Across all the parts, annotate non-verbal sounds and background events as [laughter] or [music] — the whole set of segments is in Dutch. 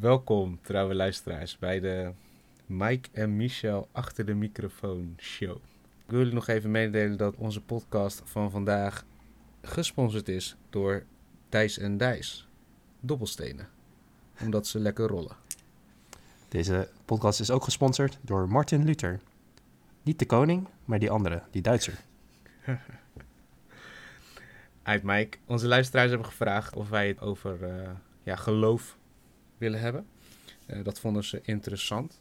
Welkom, trouwe luisteraars, bij de Mike en Michel achter de microfoon show. Ik wil jullie nog even meedelen dat onze podcast van vandaag gesponsord is door Thijs en Dijs. Dobbelstenen. Omdat ze lekker rollen. Deze podcast is ook gesponsord door Martin Luther. Niet de koning, maar die andere, die Duitser. [laughs] Uit Mike. Onze luisteraars hebben gevraagd of wij het over eh, ja, geloof willen hebben. Eh, dat vonden ze interessant.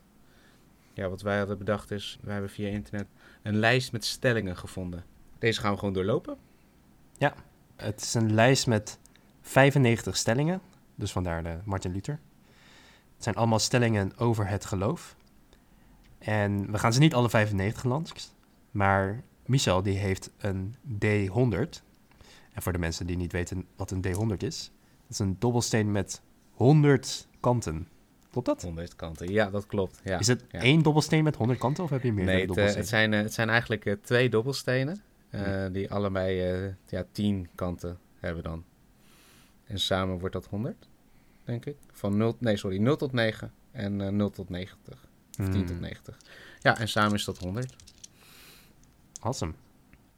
Ja, wat wij hadden bedacht is, wij hebben via internet een lijst met stellingen gevonden. Deze gaan we gewoon doorlopen. Het is een lijst met 95 stellingen, dus vandaar de Martin Luther. Het zijn allemaal stellingen over het geloof. En we gaan ze niet alle 95 langs, maar Michel die heeft een D100. En voor de mensen die niet weten wat een D100 is, dat is een dobbelsteen met 100 kanten. Klopt dat? 100 kanten. Ja, dat klopt. Ja. is het ja. één dobbelsteen met 100 kanten of heb je meer Nee, het, eh, dobbelstenen? het, zijn, eh, het zijn eigenlijk eh, twee dobbelstenen. Die allebei ja, 10 kanten hebben dan. En samen wordt dat 100, denk ik. Van 0, nee, sorry, 0 tot 9 en eh 0 tot 90. Of 10 tot Hmm, 90. Ja, en samen is dat 100. Awesome.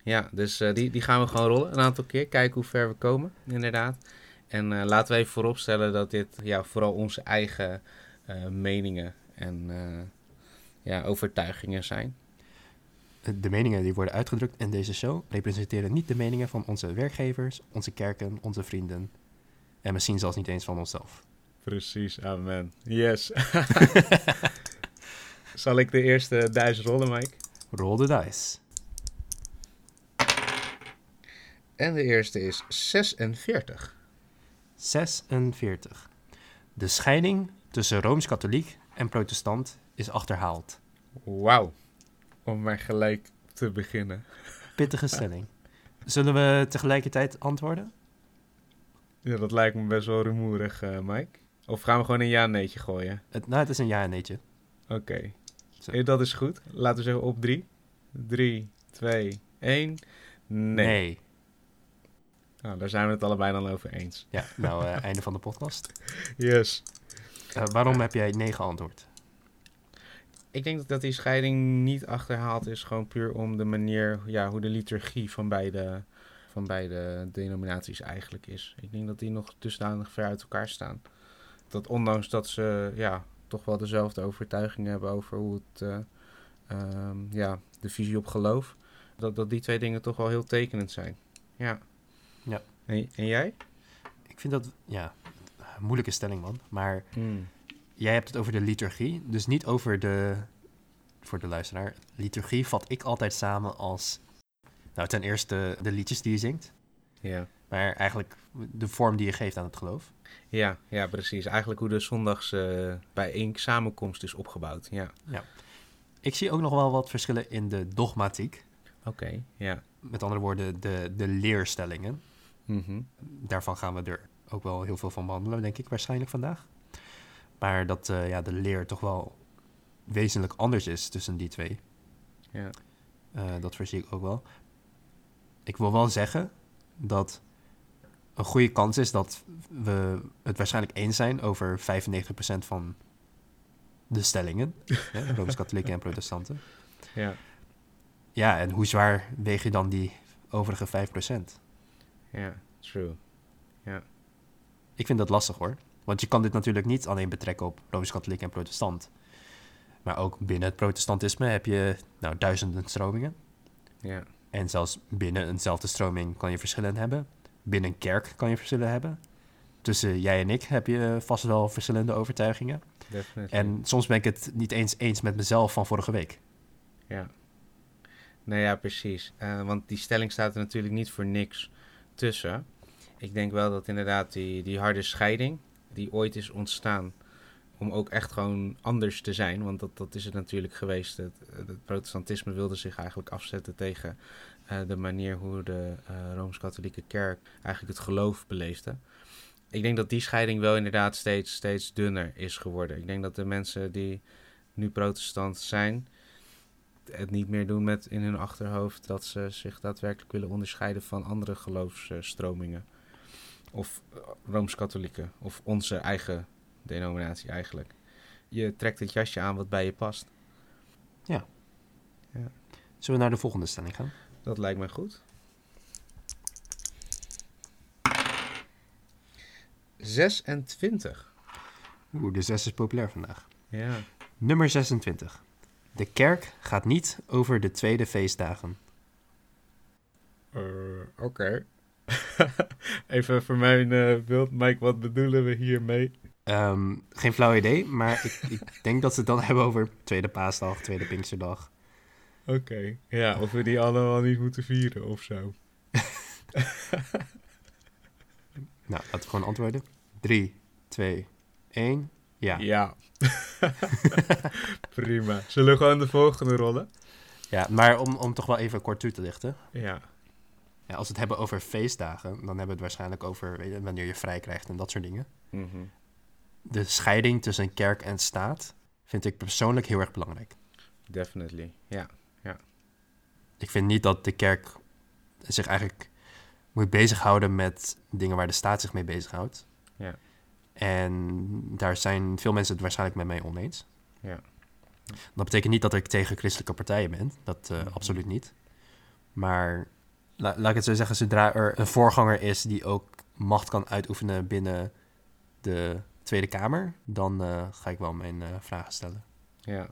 Ja, dus die, die gaan we gewoon rollen een aantal keer. Kijken hoe ver we komen, inderdaad. En eh, laten we even vooropstellen dat dit ja, vooral onze eigen eh, meningen en eh, ja, overtuigingen zijn. De meningen die worden uitgedrukt in deze show representeren niet de meningen van onze werkgevers, onze kerken, onze vrienden en misschien zelfs niet eens van onszelf. Precies, amen. Yes. [laughs] Zal ik de eerste duizend rollen, Mike? Roll the dice. En de eerste is 46. 46. De scheiding tussen Rooms-Katholiek en Protestant is achterhaald. Wauw. Om maar gelijk te beginnen. Pittige stelling. Zullen we tegelijkertijd antwoorden? Ja, dat lijkt me best wel rumoerig, eh, Mike. Of gaan we gewoon een ja-neetje gooien? Het, nou, het is een ja en neetje. Oké. Zo. Eh, Dat is goed. Laten we zeggen op drie. Drie, twee, één. Nee. Nou, daar zijn we het allebei dan over eens. Ja, nou, eh, einde van de podcast. Yes. Eh, waarom heb jij nee geantwoord? Ik denk dat- die scheiding niet achterhaald is, gewoon puur om de manier, ja, hoe de liturgie van beide, van beide denominaties eigenlijk is. Ik denk dat die nog dusdanig ver uit elkaar staan. Dat ondanks dat ze, ja, toch wel dezelfde overtuiging hebben over hoe het, eh, ehm, ja, de visie op geloof, dat, dat die twee dingen toch wel heel tekenend zijn. Ja. Ja. En, en jij? Ik vind dat, ja, een moeilijke stelling, man. Maar Hmm. jij hebt het over de liturgie, dus niet over de, voor de luisteraar, liturgie vat ik altijd samen als, nou, ten eerste de liedjes die je zingt, Ja. maar eigenlijk de vorm die je geeft aan het geloof. Ja, ja, precies. Eigenlijk hoe de zondags eh bij één samenkomst is opgebouwd. Ja. Ik zie ook nog wel wat verschillen in de dogmatiek. Oké, ja. Met andere woorden, de, de leerstellingen. Mhm. Daarvan gaan we er ook wel heel veel van behandelen, denk ik, waarschijnlijk vandaag. Maar dat eh, ja, de leer toch wel wezenlijk anders is tussen die twee. Ja. Eh, dat voorzie ik ook wel. Ik wil wel zeggen dat een goede kans is dat we het waarschijnlijk eens zijn over 95% van de stellingen. [laughs] Rooms-Katholieken en protestanten. Ja. Ja, en hoe zwaar weeg je dan die overige 5%? Ja, true. Ik vind dat lastig hoor. Want je kan dit natuurlijk niet alleen betrekken op Rooms-Katholiek en protestant. Maar ook binnen het protestantisme heb je nou, duizenden stromingen. Ja. En zelfs binnen eenzelfde stroming kan je verschillen hebben. Binnen een kerk kan je verschillen hebben. Tussen jij en ik heb je vast wel verschillende overtuigingen. Definitely. En soms ben ik het niet eens eens met mezelf van vorige week. Ja. Nou ja, precies. Eh, want die stelling staat er natuurlijk niet voor niks tussen. Ik denk wel dat inderdaad die, die harde scheiding, die ooit is ontstaan, om ook echt gewoon anders te zijn. Want dat, dat is het natuurlijk geweest. Het, protestantisme wilde zich eigenlijk afzetten tegen eh, de manier hoe de eh, Rooms-Katholieke Kerk eigenlijk het geloof beleefde. Ik denk dat die scheiding wel inderdaad steeds, steeds dunner is geworden. Ik denk dat de mensen die nu protestant zijn, het niet meer doen met in hun achterhoofd dat ze zich daadwerkelijk willen onderscheiden van andere geloofsstromingen. Of eh, Rooms-Katholieken, of onze eigen denominatie eigenlijk. Je trekt het jasje aan wat bij je past. Zullen we naar de volgende stelling gaan? Dat lijkt mij goed. 26. Oeh, de zes is populair vandaag. Ja. Nummer 26. De kerk gaat niet over de tweede feestdagen. Eh, Oké. [laughs] Even voor mijn eh, beeld, Mike, wat bedoelen we hiermee? Ehm, geen flauw idee, maar ik, ik denk dat ze het dan hebben over tweede paasdag, tweede pinksterdag. Oké. Ja, of we die allemaal niet moeten vieren of zo. [laughs] Nou, laten we gewoon antwoorden. 3, 2, 1. Ja. Ja. [laughs] Prima. Zullen we gewoon de volgende rollen? ja, maar om, om toch wel even kort toe te lichten. Ja. Ja, als we het hebben over feestdagen, dan hebben we het waarschijnlijk over weet je, wanneer je vrij krijgt en dat soort dingen. Mhm. De scheiding tussen kerk en staat vind ik persoonlijk heel erg belangrijk. Definitely. Ja. Ik vind niet dat de kerk zich eigenlijk moet bezighouden met dingen waar de staat zich mee bezighoudt. Ja. En daar zijn veel mensen het waarschijnlijk met mij oneens. Ja. Dat betekent niet dat ik tegen christelijke partijen ben. Dat eh, Mhm. absoluut niet. Maar la- laat ik het zo zeggen, zodra er een voorganger is die ook macht kan uitoefenen binnen de Tweede Kamer, dan eh, ga ik wel mijn eh, vragen stellen. Ja.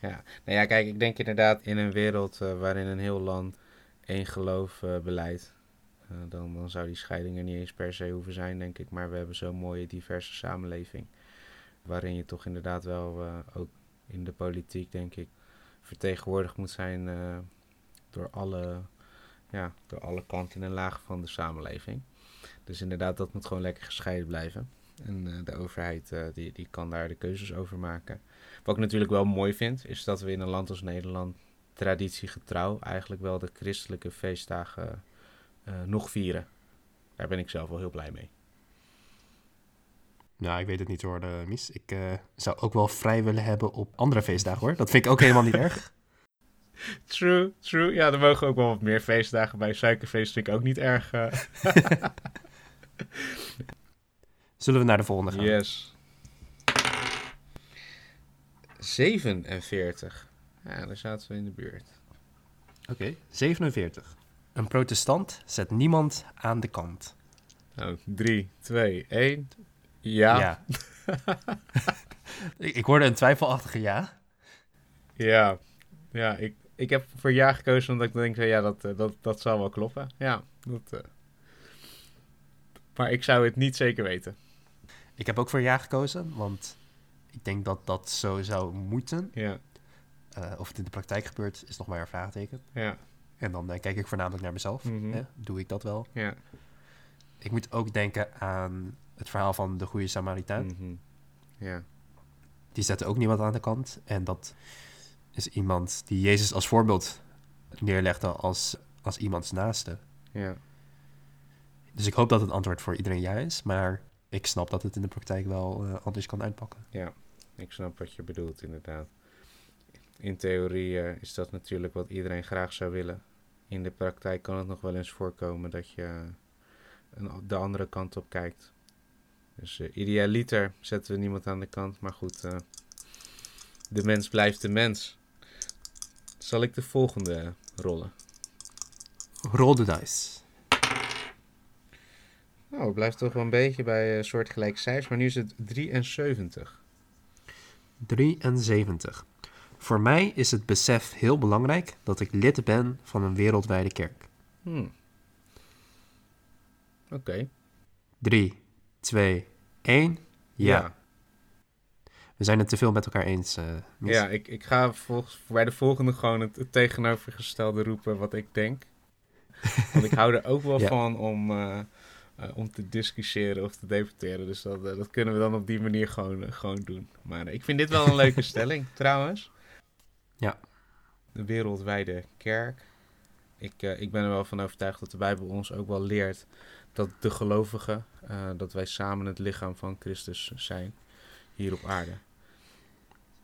ja. Nou ja, kijk, ik denk inderdaad in een wereld waarin een heel land één geloof beleidt, dan, dan zou die scheiding er niet eens per se hoeven zijn, denk ik. Maar we hebben zo'n mooie diverse samenleving, waarin je toch inderdaad wel eh, ook in de politiek, denk ik, vertegenwoordigd moet zijn eh, door, alle, ja, door alle kanten en lagen van de samenleving. Dus inderdaad, dat moet gewoon lekker gescheiden blijven. En eh, de overheid eh, die, die kan daar de keuzes over maken. Wat ik natuurlijk wel mooi vind, is dat we in een land als Nederland traditiegetrouw eigenlijk wel de christelijke feestdagen eh, nog vieren. Daar ben ik zelf wel heel blij mee. Nou, ik weet het niet hoor, eh, Mies. Ik eh, zou ook wel vrij willen hebben op andere feestdagen hoor. Dat vind ik ook helemaal niet erg. [laughs] True, true. Ja, er mogen ook wel wat meer feestdagen bij. Suikerfeest vind ik ook niet erg. eh. [laughs] Zullen we naar de volgende gaan? yes. 47. Ja, daar zaten we in de buurt. Oké, 47. Een protestant zet niemand aan de kant. Nou, 3, 2, 1. Ja. Ja. [laughs] ik, hoorde een twijfelachtige ja. Ja, ik, ik heb voor ja gekozen omdat ik denk, van, ja, dat, eh, dat, dat zal wel kloppen. Ja, dat, eh. Maar ik zou het niet zeker weten. Ik heb ook voor ja gekozen, want ik denk dat dat zo zou moeten. Ja, Eh, of het in de praktijk gebeurt, is nog maar een vraagteken. ja, En dan eh, kijk ik voornamelijk naar mezelf. Mhm. Hè? Doe ik dat wel? ja. Ik moet ook denken aan het verhaal van de goede Samaritaan. mhm, Ja, Die zette ook niemand aan de kant. En dat is iemand die Jezus als voorbeeld neerlegde als, als iemands naaste. ja, Dus ik hoop dat het antwoord voor iedereen ja is. Maar ik snap dat het in de praktijk wel eh, anders kan uitpakken. ja. Ik snap wat je bedoelt, inderdaad. In theorie eh, is dat natuurlijk wat iedereen graag zou willen. In de praktijk kan het nog wel eens voorkomen dat je een, de andere kant op kijkt. Dus eh, idealiter zetten we niemand aan de kant. Maar goed, eh, de mens blijft de mens. Zal ik de volgende rollen? Roll the dice. Nou, het blijft toch wel een beetje bij eh, soortgelijke cijfers. Maar nu is het 73. 73. Voor mij is het besef heel belangrijk dat ik lid ben van een wereldwijde kerk. Hmm. Oké. 3, 2, 1. Ja. We zijn het te veel met elkaar eens. eh. Ja, ik, ik ga volgens, bij de volgende gewoon het, het tegenovergestelde roepen wat ik denk. [laughs] Want ik hou er ook wel Ja. van om, eh, eh, om te discussiëren of te debatteren. Dus dat, dat kunnen we dan op die manier gewoon, gewoon doen. Maar ik vind dit wel een leuke [laughs] stelling, trouwens. Ja. De wereldwijde kerk. Ik, eh, ik ben er wel van overtuigd dat de Bijbel ons ook wel leert dat de gelovigen, eh, dat wij samen het lichaam van Christus zijn hier op aarde.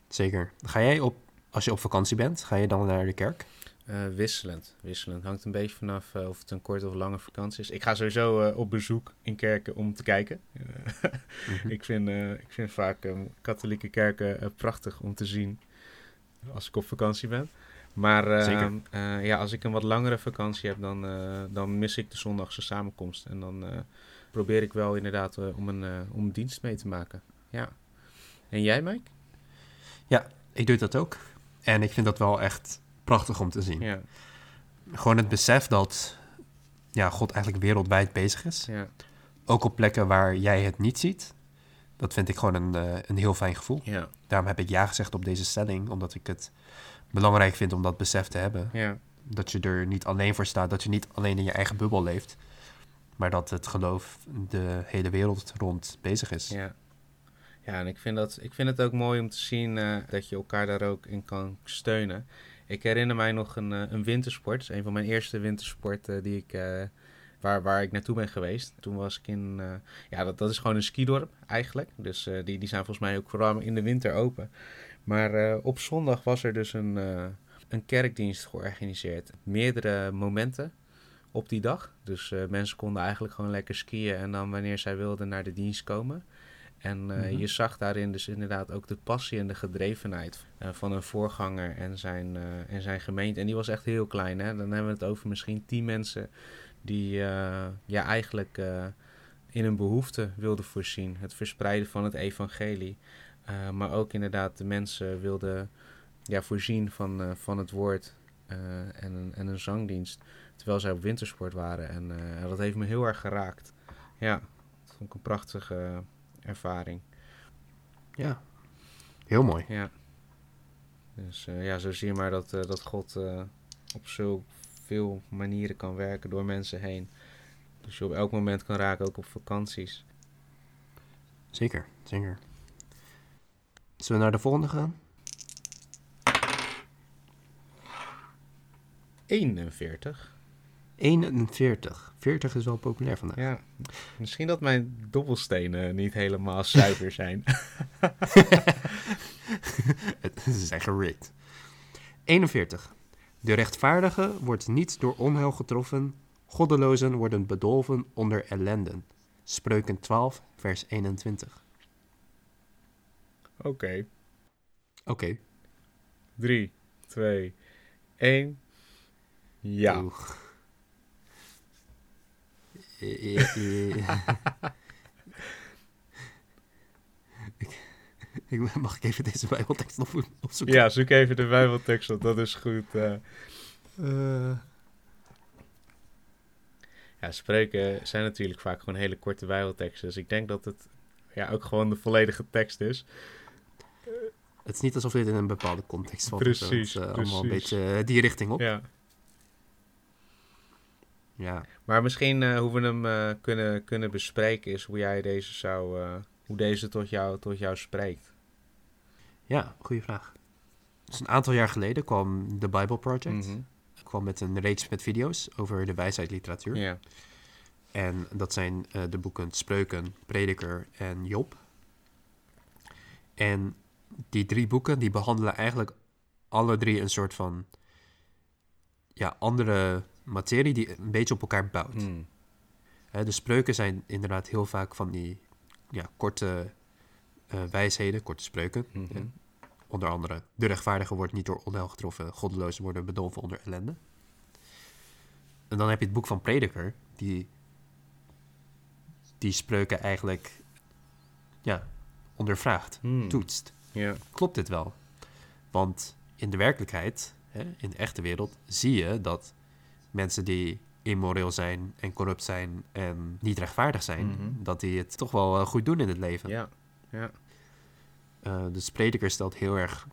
Zeker. Ga jij op, als je op vakantie bent, ga je dan naar de kerk? Eh, wisselend. Wisselend. Hangt een beetje vanaf of het een korte of lange vakantie is. Ik ga sowieso op bezoek in kerken om te kijken. [laughs] Mhm. ik, vind, ik vind vaak eh, katholieke kerken prachtig om te zien als ik op vakantie ben. Maar eh, Zeker. eh, ja, als ik een wat langere vakantie heb, dan, eh, dan mis ik de zondagse samenkomst. En dan eh, probeer ik wel inderdaad eh, om, een, om een dienst mee te maken. Ja. En jij, Mike? Ik doe dat ook. En ik vind dat wel echt prachtig om te zien. Ja. Gewoon het besef dat ja, God eigenlijk wereldwijd bezig is. Ja. Ook op plekken waar jij het niet ziet. Dat vind ik gewoon een, eh, een heel fijn gevoel. Ja. Daarom heb ik ja gezegd op deze stelling. Omdat ik het belangrijk vind om dat besef te hebben. Ja. Dat je er niet alleen voor staat. Dat je niet alleen in je eigen bubbel leeft. Maar dat het geloof de hele wereld rond bezig is. Ja. Ja, en ik vind, dat, ik vind het ook mooi om te zien eh, dat je elkaar daar ook in kan steunen. Ik herinner mij nog een, eh, een wintersport. Een van mijn eerste wintersporten die ik, waar, waar ik naartoe ben geweest. Toen was ik in... eh, ja, dat, dat is gewoon een skidorp eigenlijk. Dus eh, die, die zijn volgens mij ook vooral in de winter open. Maar eh, op zondag was er dus een, een kerkdienst georganiseerd. Meerdere momenten op die dag. Dus mensen konden eigenlijk gewoon lekker skiën en dan wanneer zij wilden naar de dienst komen. En Mhm. je zag daarin dus inderdaad ook de passie en de gedrevenheid van een voorganger en zijn, en zijn gemeente. En die was echt heel klein. Hè? Dan hebben we het over misschien tien mensen die eh, ja, eigenlijk eh, in een behoefte wilden voorzien. Het verspreiden van het evangelie. Eh, maar ook inderdaad de mensen wilden ja, voorzien van, van het woord en, een, en een zangdienst. Terwijl zij op wintersport waren. En dat heeft me heel erg geraakt. Ja, dat vond ik een prachtige ervaring. Ja, heel mooi. Ja. Dus ja, zo zie je maar dat, dat God eh, op zoveel manieren kan werken door mensen heen. Dus je op elk moment kan raken, ook op vakanties. Zeker, zeker. Zullen we naar de volgende gaan? 41. 41. 40 is wel populair vandaag. Ja, misschien dat mijn dobbelstenen niet helemaal [laughs] zuiver zijn. [laughs] Ze zijn gerikt. 41. De rechtvaardige wordt niet door onheil getroffen. Goddelozen worden bedolven onder ellenden. Spreuken 12, vers 21. Oké, Oké. 3, 2, 1. Ja. [laughs] [laughs] Oeh. Eh, eh, eh. ik, ik, mag ik even deze bijbeltekst op, opzoeken? Ja, zoek even de Bijbeltekst op, dat is goed. eh. Eh, Ja, spreuken zijn natuurlijk vaak gewoon hele korte Bijbelteksten. Dus ik denk dat het ja, ook gewoon de volledige tekst is. het is niet alsof dit in een bepaalde context valt. zo. Het is, Precies, eh, allemaal een precies. beetje eh, die richting op. Ja. Ja. Maar misschien eh, hoe we hem eh, kunnen, kunnen bespreken is hoe jij deze zou, eh, hoe deze tot jou, tot jou spreekt. Ja, goede vraag. Dus een aantal jaar geleden kwam The Bible Project. Mhm. kwam met een reeks met video's over de wijsheidliteratuur. En dat zijn eh, de boeken Spreuken, Prediker en Job. En die drie boeken die behandelen eigenlijk alle drie een soort van ja, andere materie die een beetje op elkaar bouwt. Mm. Hè, de spreuken zijn inderdaad heel vaak van die ja, korte wijsheden, korte spreuken. Mhm. Ja. Onder andere, de rechtvaardige wordt niet door onheil getroffen, goddelozen worden bedolven onder ellende. En dan heb je het boek van Prediker, die die spreuken eigenlijk ja, ondervraagt, Mm. toetst. Klopt dit wel? Want in de werkelijkheid, hè, in de echte wereld, zie je dat mensen die immoreel zijn en corrupt zijn en niet rechtvaardig zijn, Mhm. dat die het toch wel eh, goed doen in het leven. Ja. Ja. Eh, dus prediker stelt heel erg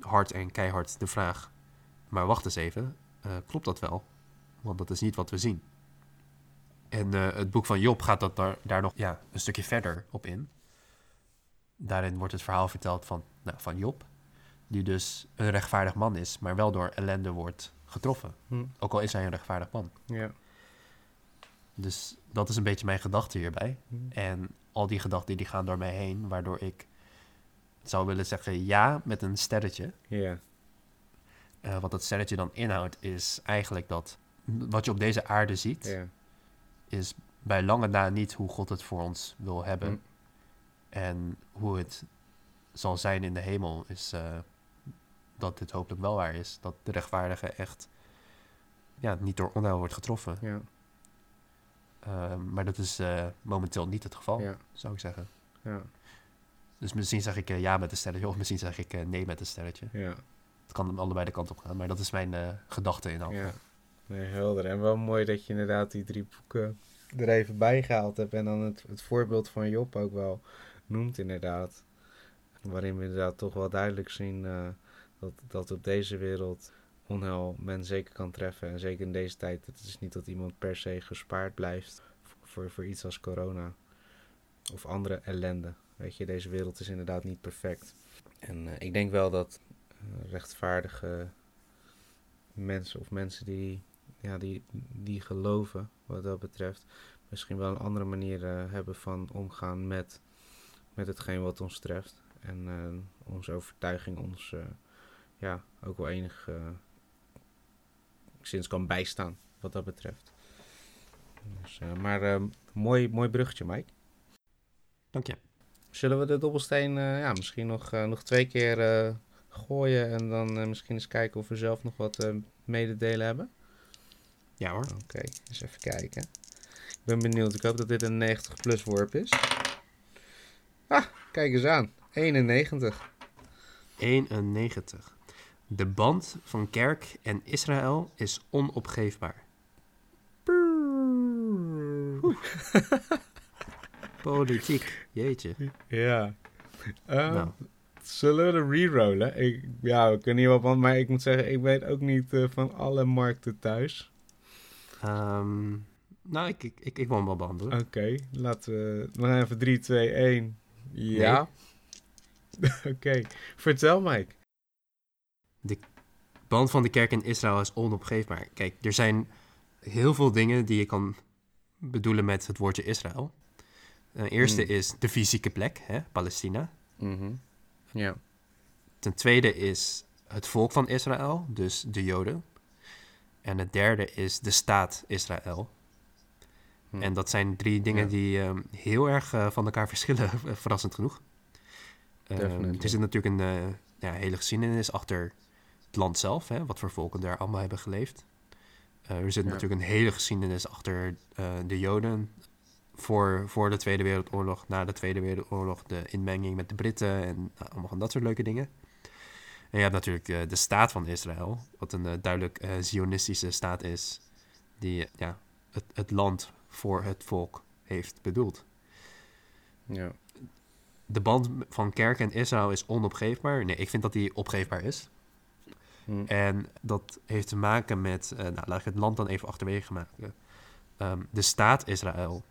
hard en keihard de vraag: maar wacht eens even, eh, klopt dat wel? Want dat is niet wat we zien. En eh, het boek van Job gaat dat daar, daar nog ja, een stukje verder op in. Daarin wordt het verhaal verteld van, nou, van Job, die dus een rechtvaardig man is, maar wel door ellende wordt getroffen. Hm. Ook al is hij een rechtvaardig man. Ja. Dus dat is een beetje mijn gedachte hierbij. Hm. En al die gedachten die gaan door mij heen, waardoor ik zou willen zeggen ja met een sterretje. Ja. Eh, wat dat stelletje dan inhoudt, is eigenlijk dat wat je op deze aarde ziet, is bij lange na niet hoe God het voor ons wil hebben. Hm. En hoe het zal zijn in de hemel, is eh, dat dit hopelijk wel waar is. Dat de rechtvaardige echt ja, niet door onheil wordt getroffen. Ja. Ehm, maar dat is eh, momenteel niet het geval, Ja. zou ik zeggen. Ja. Dus misschien zeg ik eh, ja met een stelletje, of misschien zeg ik eh, nee met een stelletje. Ja. Het kan allebei de kant op gaan, maar dat is mijn eh, gedachte in elk Ja. Nee, helder. En wel mooi dat je inderdaad die drie boeken er even bij gehaald hebt. En dan het, het voorbeeld van Job ook wel noemt inderdaad. Waarin we inderdaad toch wel duidelijk zien dat, dat op deze wereld onheil men zeker kan treffen. En zeker in deze tijd. Het is niet dat iemand per se gespaard blijft voor, voor iets als corona. Of andere ellende. Weet je, deze wereld is inderdaad niet perfect. En eh, ik denk wel dat eh, rechtvaardige mensen of mensen die, ja, die, die geloven wat dat betreft, misschien wel een andere manier eh, hebben van omgaan met, met hetgeen wat ons treft. En onze overtuiging ons ja, ook wel enig sinds kan bijstaan wat dat betreft. Dus, maar mooi, mooi bruggetje, Mike. Dank je. Zullen we de dobbelsteen eh, ja, misschien nog, eh, nog twee keer eh, gooien en dan misschien eens kijken of we zelf nog wat mededelen hebben? Ja hoor. Oké, eens even kijken. Ik ben benieuwd. Ik hoop dat dit een 90 plus worp is. Ah, kijk eens aan. 91. 91. De band van kerk en Israël is onopgeefbaar. [laughs] [laughs] Politiek, jeetje. Ja. Eh, Nou. Zullen we de rerollen? Ik, ja, we kunnen hier wel van, maar ik moet zeggen, ik weet ook niet eh, van alle markten thuis. Ehm, nou, ik, ik, ik, hem wel behandelen. Oké, laten we. We gaan even 3, 2, 1. Ja. [laughs] Oké, vertel Mike. band van de kerk in Israël is onopgeefbaar. Kijk, er zijn heel veel dingen die je kan bedoelen met het woordje Israël. De eerste Hmm. is de fysieke plek, hè, Palestina. Ja. Ten tweede is het volk van Israël, dus de Joden. En het derde is de staat Israël. Hm. En dat zijn drie dingen die ehm, heel erg eh, van elkaar verschillen, [laughs] verrassend genoeg. Ehm, er zit natuurlijk een eh, ja, hele geschiedenis achter het land zelf, hè, wat voor volken daar allemaal hebben geleefd. Eh, er zit Ja. natuurlijk een hele geschiedenis achter eh, de Joden. Voor, voor de Tweede Wereldoorlog, na de Tweede Wereldoorlog, de inmenging met de Britten en nou, allemaal van dat soort leuke dingen. En je hebt natuurlijk eh, de staat van Israël, wat een eh, duidelijk eh, zionistische staat is, die eh, ja, het, het land voor het volk heeft bedoeld. Ja. De band van kerk en Israël is onopgeefbaar. Nee, ik vind dat die opgeefbaar is. Hm. En dat heeft te maken met, eh, nou, laat ik het land dan even achterwege maken. Ehm, de staat Israël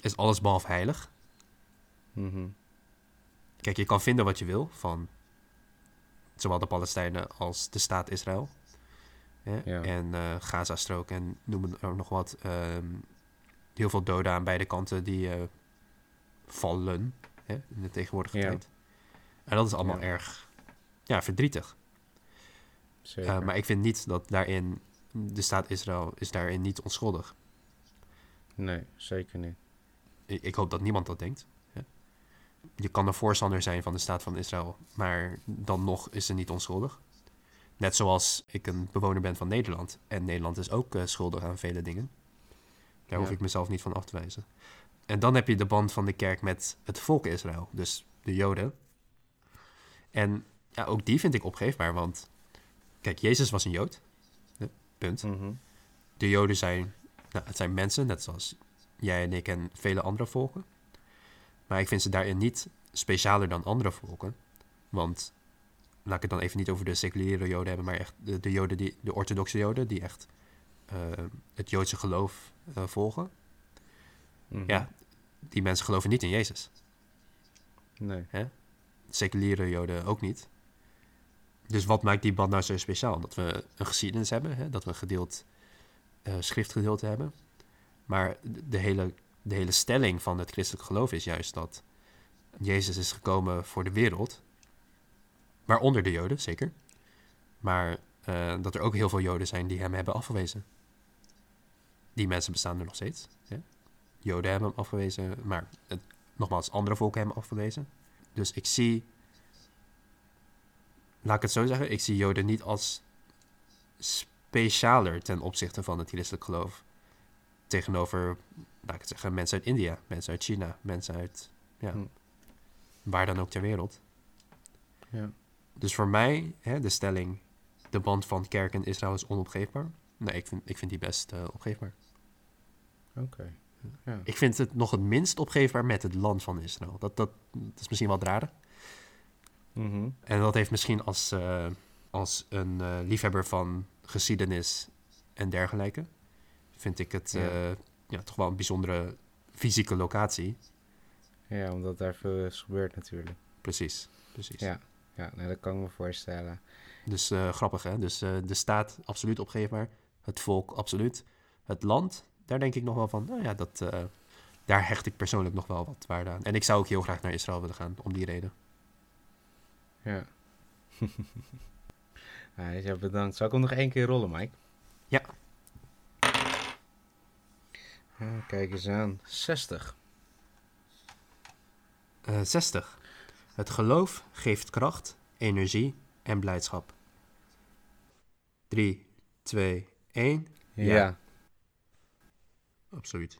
is allesbehalve heilig. Mhm. Kijk, je kan vinden wat je wil van zowel de Palestijnen als de staat Israël. Hè? Ja. En eh Gaza-strook en noem er nog wat. ehm, heel veel doden aan beide kanten die eh, vallen hè, in de tegenwoordige Ja. tijd. En dat is allemaal Ja. erg ja, verdrietig. Zeker. Uh, maar ik vind niet dat daarin de staat Israël is daarin niet onschuldig. Nee, zeker niet. Ik, hoop dat niemand dat denkt. Je kan een voorstander zijn van de staat van Israël, maar dan nog is ze niet onschuldig. Net zoals ik een bewoner ben van Nederland. En Nederland is ook eh, schuldig aan vele dingen. Daar hoef Ja. ik mezelf niet van af te wijzen. En dan heb je de band van de kerk met het volk Israël, dus de Joden. En ja, ook die vind ik opgeefbaar, want kijk, Jezus was een Jood. Punt. Mhm. De Joden zijn, nou, het zijn mensen, net zoals jij en ik en vele andere volken. Maar ik vind ze daarin niet specialer dan andere volken. Want, laat ik het dan even niet over de seculiere Joden hebben, maar echt de, de Joden, die, de orthodoxe Joden, die echt eh, het Joodse geloof eh, volgen. Mhm. Ja, die mensen geloven niet in Jezus. Nee. Seculiere Joden ook niet. Dus wat maakt die band nou zo speciaal? Dat we een geschiedenis hebben, hè? dat we een gedeeld eh, schriftgedeelte hebben. Maar de hele, de hele stelling van het christelijk geloof is juist dat Jezus is gekomen voor de wereld. Waaronder de Joden, zeker. Maar eh, dat er ook heel veel Joden zijn die hem hebben afgewezen. Die mensen bestaan er nog steeds. Hè? Joden hebben hem afgewezen, maar het, nogmaals, andere volken hebben hem afgewezen. Dus ik zie, laat ik het zo zeggen, ik zie Joden niet als specialer ten opzichte van het christelijk geloof. Tegenover, laat ik het zeggen, mensen uit India, mensen uit China, mensen uit, ja, Hm. waar dan ook ter wereld. Ja. Dus voor mij, hè, de stelling, de band van kerk en Israël is onopgeefbaar. Nee, ik vind, ik vind die best eh, opgeefbaar. Oké. Ja. Ik vind het nog het minst opgeefbaar met het land van Israël. Dat, dat, dat is misschien wat raar. Mhm. En dat heeft misschien als, eh, als een eh, liefhebber van geschiedenis en dergelijke... vind ik het Ja. eh, ja, toch wel een bijzondere fysieke locatie. ja, omdat daar veel is gebeurd natuurlijk. Precies, precies. Ja, ja nee, dat kan ik me voorstellen. Dus eh, grappig, hè? Dus eh, de staat absoluut opgeefbaar. Het volk absoluut. Het land, daar denk ik nog wel van... Nou ja, dat, daar hecht ik persoonlijk nog wel wat waarde aan. En ik zou ook heel graag naar Israël willen gaan, om die reden. Ja. [laughs] ja, bedankt. Zal ik hem nog één keer rollen, Mike? Ja. Ja, kijk eens aan. 60. Eh 60. Het geloof geeft kracht, energie en blijdschap. 3, 2, 1. Ja. Ja. Absoluut.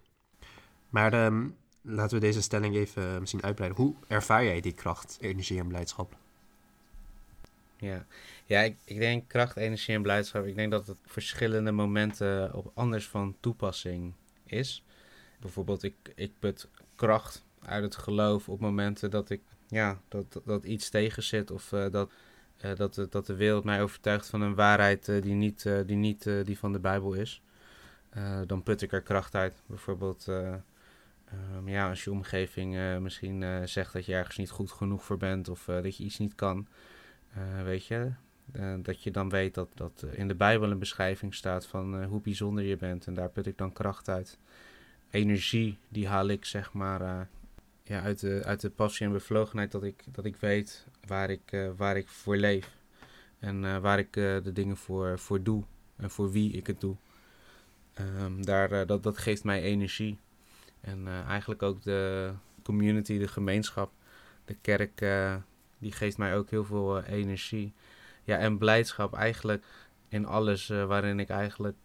Maar ehm, laten we deze stelling even eh, misschien uitbreiden. Hoe ervaar jij die kracht, energie en blijdschap? Ja, ja ik, ik denk kracht, energie en blijdschap. Ik denk dat het verschillende momenten op anders van toepassing is. Bijvoorbeeld, ik, ik put kracht uit het geloof op momenten dat ik ja, dat, dat, iets tegen zit. Of eh, dat, eh, dat, de- dat de wereld mij overtuigt van een waarheid eh, die niet, die, niet die van de Bijbel is. Dan put ik er kracht uit. Bijvoorbeeld, eh, ehm, ja, als je omgeving misschien zegt dat je ergens niet goed genoeg voor bent. Of dat je iets niet kan. Weet je, eh, dat je dan weet dat, dat eh, in de Bijbel een beschrijving staat van eh, hoe bijzonder je bent. En daar put ik dan kracht uit. Energie, die haal ik zeg maar ja, uit, de, uit de passie en bevlogenheid dat ik, dat ik weet waar ik, waar ik voor leef. En waar ik de dingen voor, voor doe. En voor wie ik het doe. Ehm, daar, dat, dat geeft mij energie. En eigenlijk ook de community, de gemeenschap, de kerk, die geeft mij ook heel veel energie. Ja, en blijdschap eigenlijk in alles eh, waarin ik eigenlijk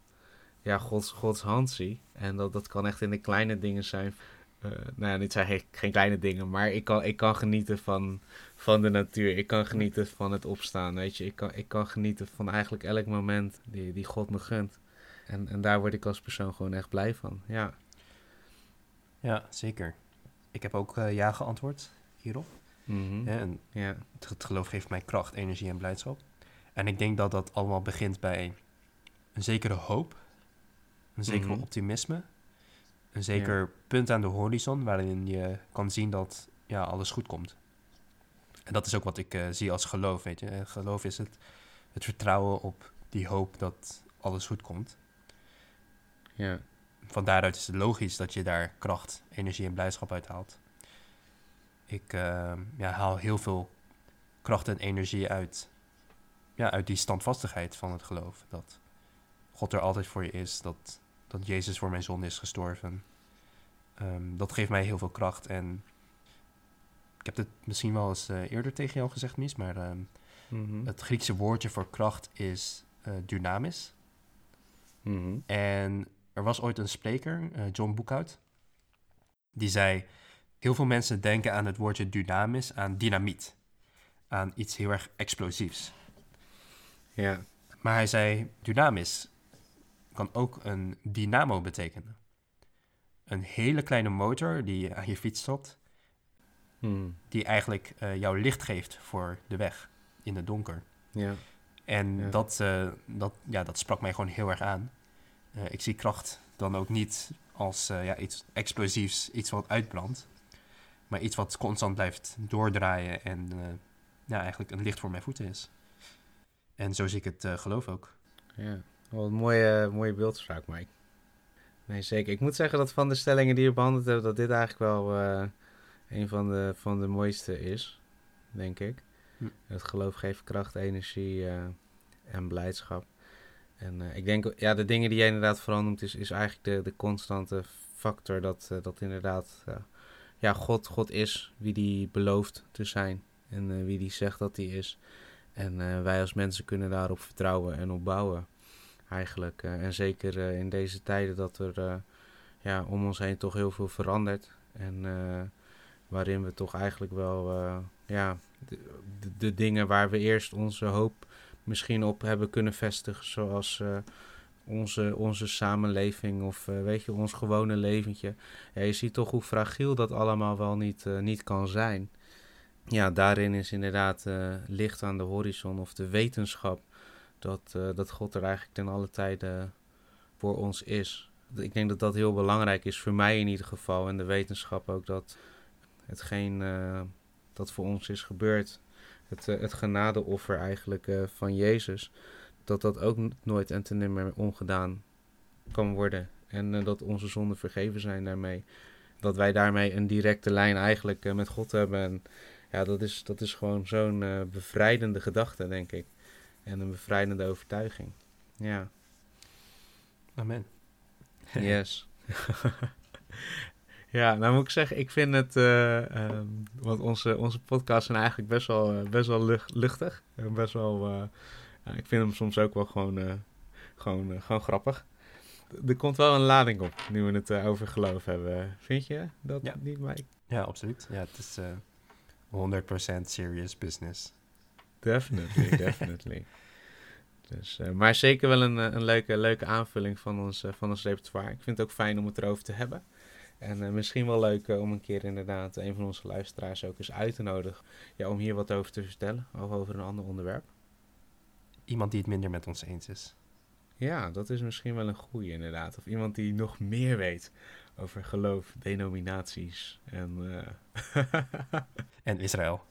ja, Gods, Gods hand zie. En dat, dat kan echt in de kleine dingen zijn. Eh, nou ja, dit zijn geen, geen kleine dingen, maar ik kan, ik kan genieten van, van de natuur. Ik kan genieten van het opstaan, weet je. Ik kan, ik kan genieten van eigenlijk elk moment die, die God me gunt. En, en daar word ik als persoon gewoon echt blij van, ja. Ja, zeker. Ik heb ook eh, ja geantwoord hierop. Hè, en Ja, het, het geloof geeft mij kracht, energie en blijdschap. En ik denk dat dat allemaal begint bij een zekere hoop, een zekere Mhm. optimisme, een zeker punt aan de horizon waarin je kan zien dat ja, alles goed komt. En dat is ook wat ik eh, zie als geloof, weet je. Eh, geloof is het, het vertrouwen op die hoop dat alles goed komt. ja, Van daaruit is het logisch dat je daar kracht, energie en blijdschap uit haalt. Ik eh, ja, haal heel veel kracht en energie uit, ja, uit die standvastigheid van het geloof. Dat God er altijd voor je is, dat, dat Jezus voor mijn zonde is gestorven. Ehm, dat geeft mij heel veel kracht. En ik heb het misschien wel eens eh, eerder tegen jou gezegd, Mies, maar ehm, Mhm. het Griekse woordje voor kracht is eh, dynamis. Mhm. En er was ooit een spreker, eh, John Boekhout, die zei: Heel veel mensen denken aan het woordje dynamis, aan dynamiet, aan iets heel erg explosiefs. ja, Maar hij zei: dynamis kan ook een dynamo betekenen. Een hele kleine motor die aan je fiets stopt, Mhm. die eigenlijk eh, jou licht geeft voor de weg in het donker. ja, En Ja. dat, eh, dat, ja, dat sprak mij gewoon heel erg aan. Eh, ik zie kracht dan ook niet als ja, iets explosiefs, iets wat uitbrandt. Maar iets wat constant blijft doordraaien en eh, ja, eigenlijk een licht voor mijn voeten is. En zo zie ik het eh, geloof ook. ja. Wel een mooie, mooie beeldspraak, Mike. Nee, zeker. Ik moet zeggen dat van de stellingen die we behandeld hebben, dat dit eigenlijk wel eh, een van de, van de mooiste is, denk ik. Hm. Het geloof geeft kracht, energie, en blijdschap. En ik denk, ja, de dingen die jij inderdaad vooral noemt, is, is eigenlijk de, de constante factor dat, dat inderdaad, ja, God, God is wie die belooft te zijn en wie die zegt dat hij is. En wij als mensen kunnen daarop vertrouwen en op bouwen, eigenlijk. en zeker in deze tijden dat er ja, om ons heen toch heel veel verandert. En waarin we toch eigenlijk wel ja, de, de, dingen waar we eerst onze hoop misschien op hebben kunnen vestigen, zoals onze, onze samenleving of uh, weet je, ons gewone leventje. Je ziet toch hoe fragiel dat allemaal wel niet, uh, niet kan zijn. Ja, daarin is inderdaad licht aan de horizon of de wetenschap dat, dat God er eigenlijk ten alle tijde voor ons is. Ik denk dat dat heel belangrijk is, voor mij in ieder geval. En de wetenschap ook dat hetgeen dat voor ons is gebeurd, het, het genadeoffer eigenlijk van Jezus, dat dat ook nooit en ten nimmer ongedaan kan worden. En uh, dat onze zonden vergeven zijn daarmee. Dat wij daarmee een directe lijn eigenlijk met God hebben. En ja, dat is, dat is gewoon zo'n bevrijdende gedachte, denk ik. En een bevrijdende overtuiging. Ja. Amen. [laughs] yes. Ja, nou moet ik zeggen, ik vind het, um, want onze, onze podcasts zijn eigenlijk best wel, best wel luchtig. best wel, ja, ik vind hem soms ook wel gewoon, gewoon, gewoon grappig. Er komt wel een lading op, nu we het over geloof hebben. Vind je dat ja. niet, Mike? Ja, absoluut. Ja, het is 100% serious business. Definitely, [laughs] definitely. Dus, maar zeker wel een, een leuke, leuke aanvulling van ons, van ons repertoire. Ik vind het ook fijn om het erover te hebben. En uh, misschien wel leuk uh, om een keer inderdaad een van onze luisteraars ook eens uit te nodigen. Ja, om hier wat over te vertellen. Of over een ander onderwerp. Iemand die het minder met ons eens is. Ja, dat is misschien wel een goede inderdaad. Of iemand die nog meer weet over geloof, denominaties en... Uh... [laughs] en Israël.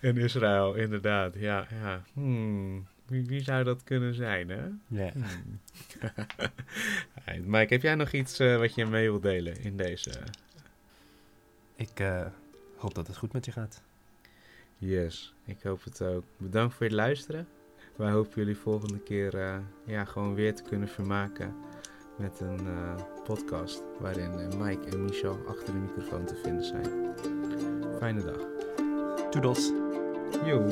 En Israël, inderdaad. Ja, ja. Hmm. Wie, wie, zou dat kunnen zijn, hè? Ja. Hmm. [laughs] Mike, heb jij nog iets uh, wat je mee wilt delen in deze? Ik uh, hoop dat het goed met je gaat. Yes, ik hoop het ook. Bedankt voor het luisteren. Wij hopen jullie volgende keer uh, ja, gewoon weer te kunnen vermaken met een podcast waarin Mike en Michel achter de microfoon te vinden zijn. Fijne dag. Toedels. Yo.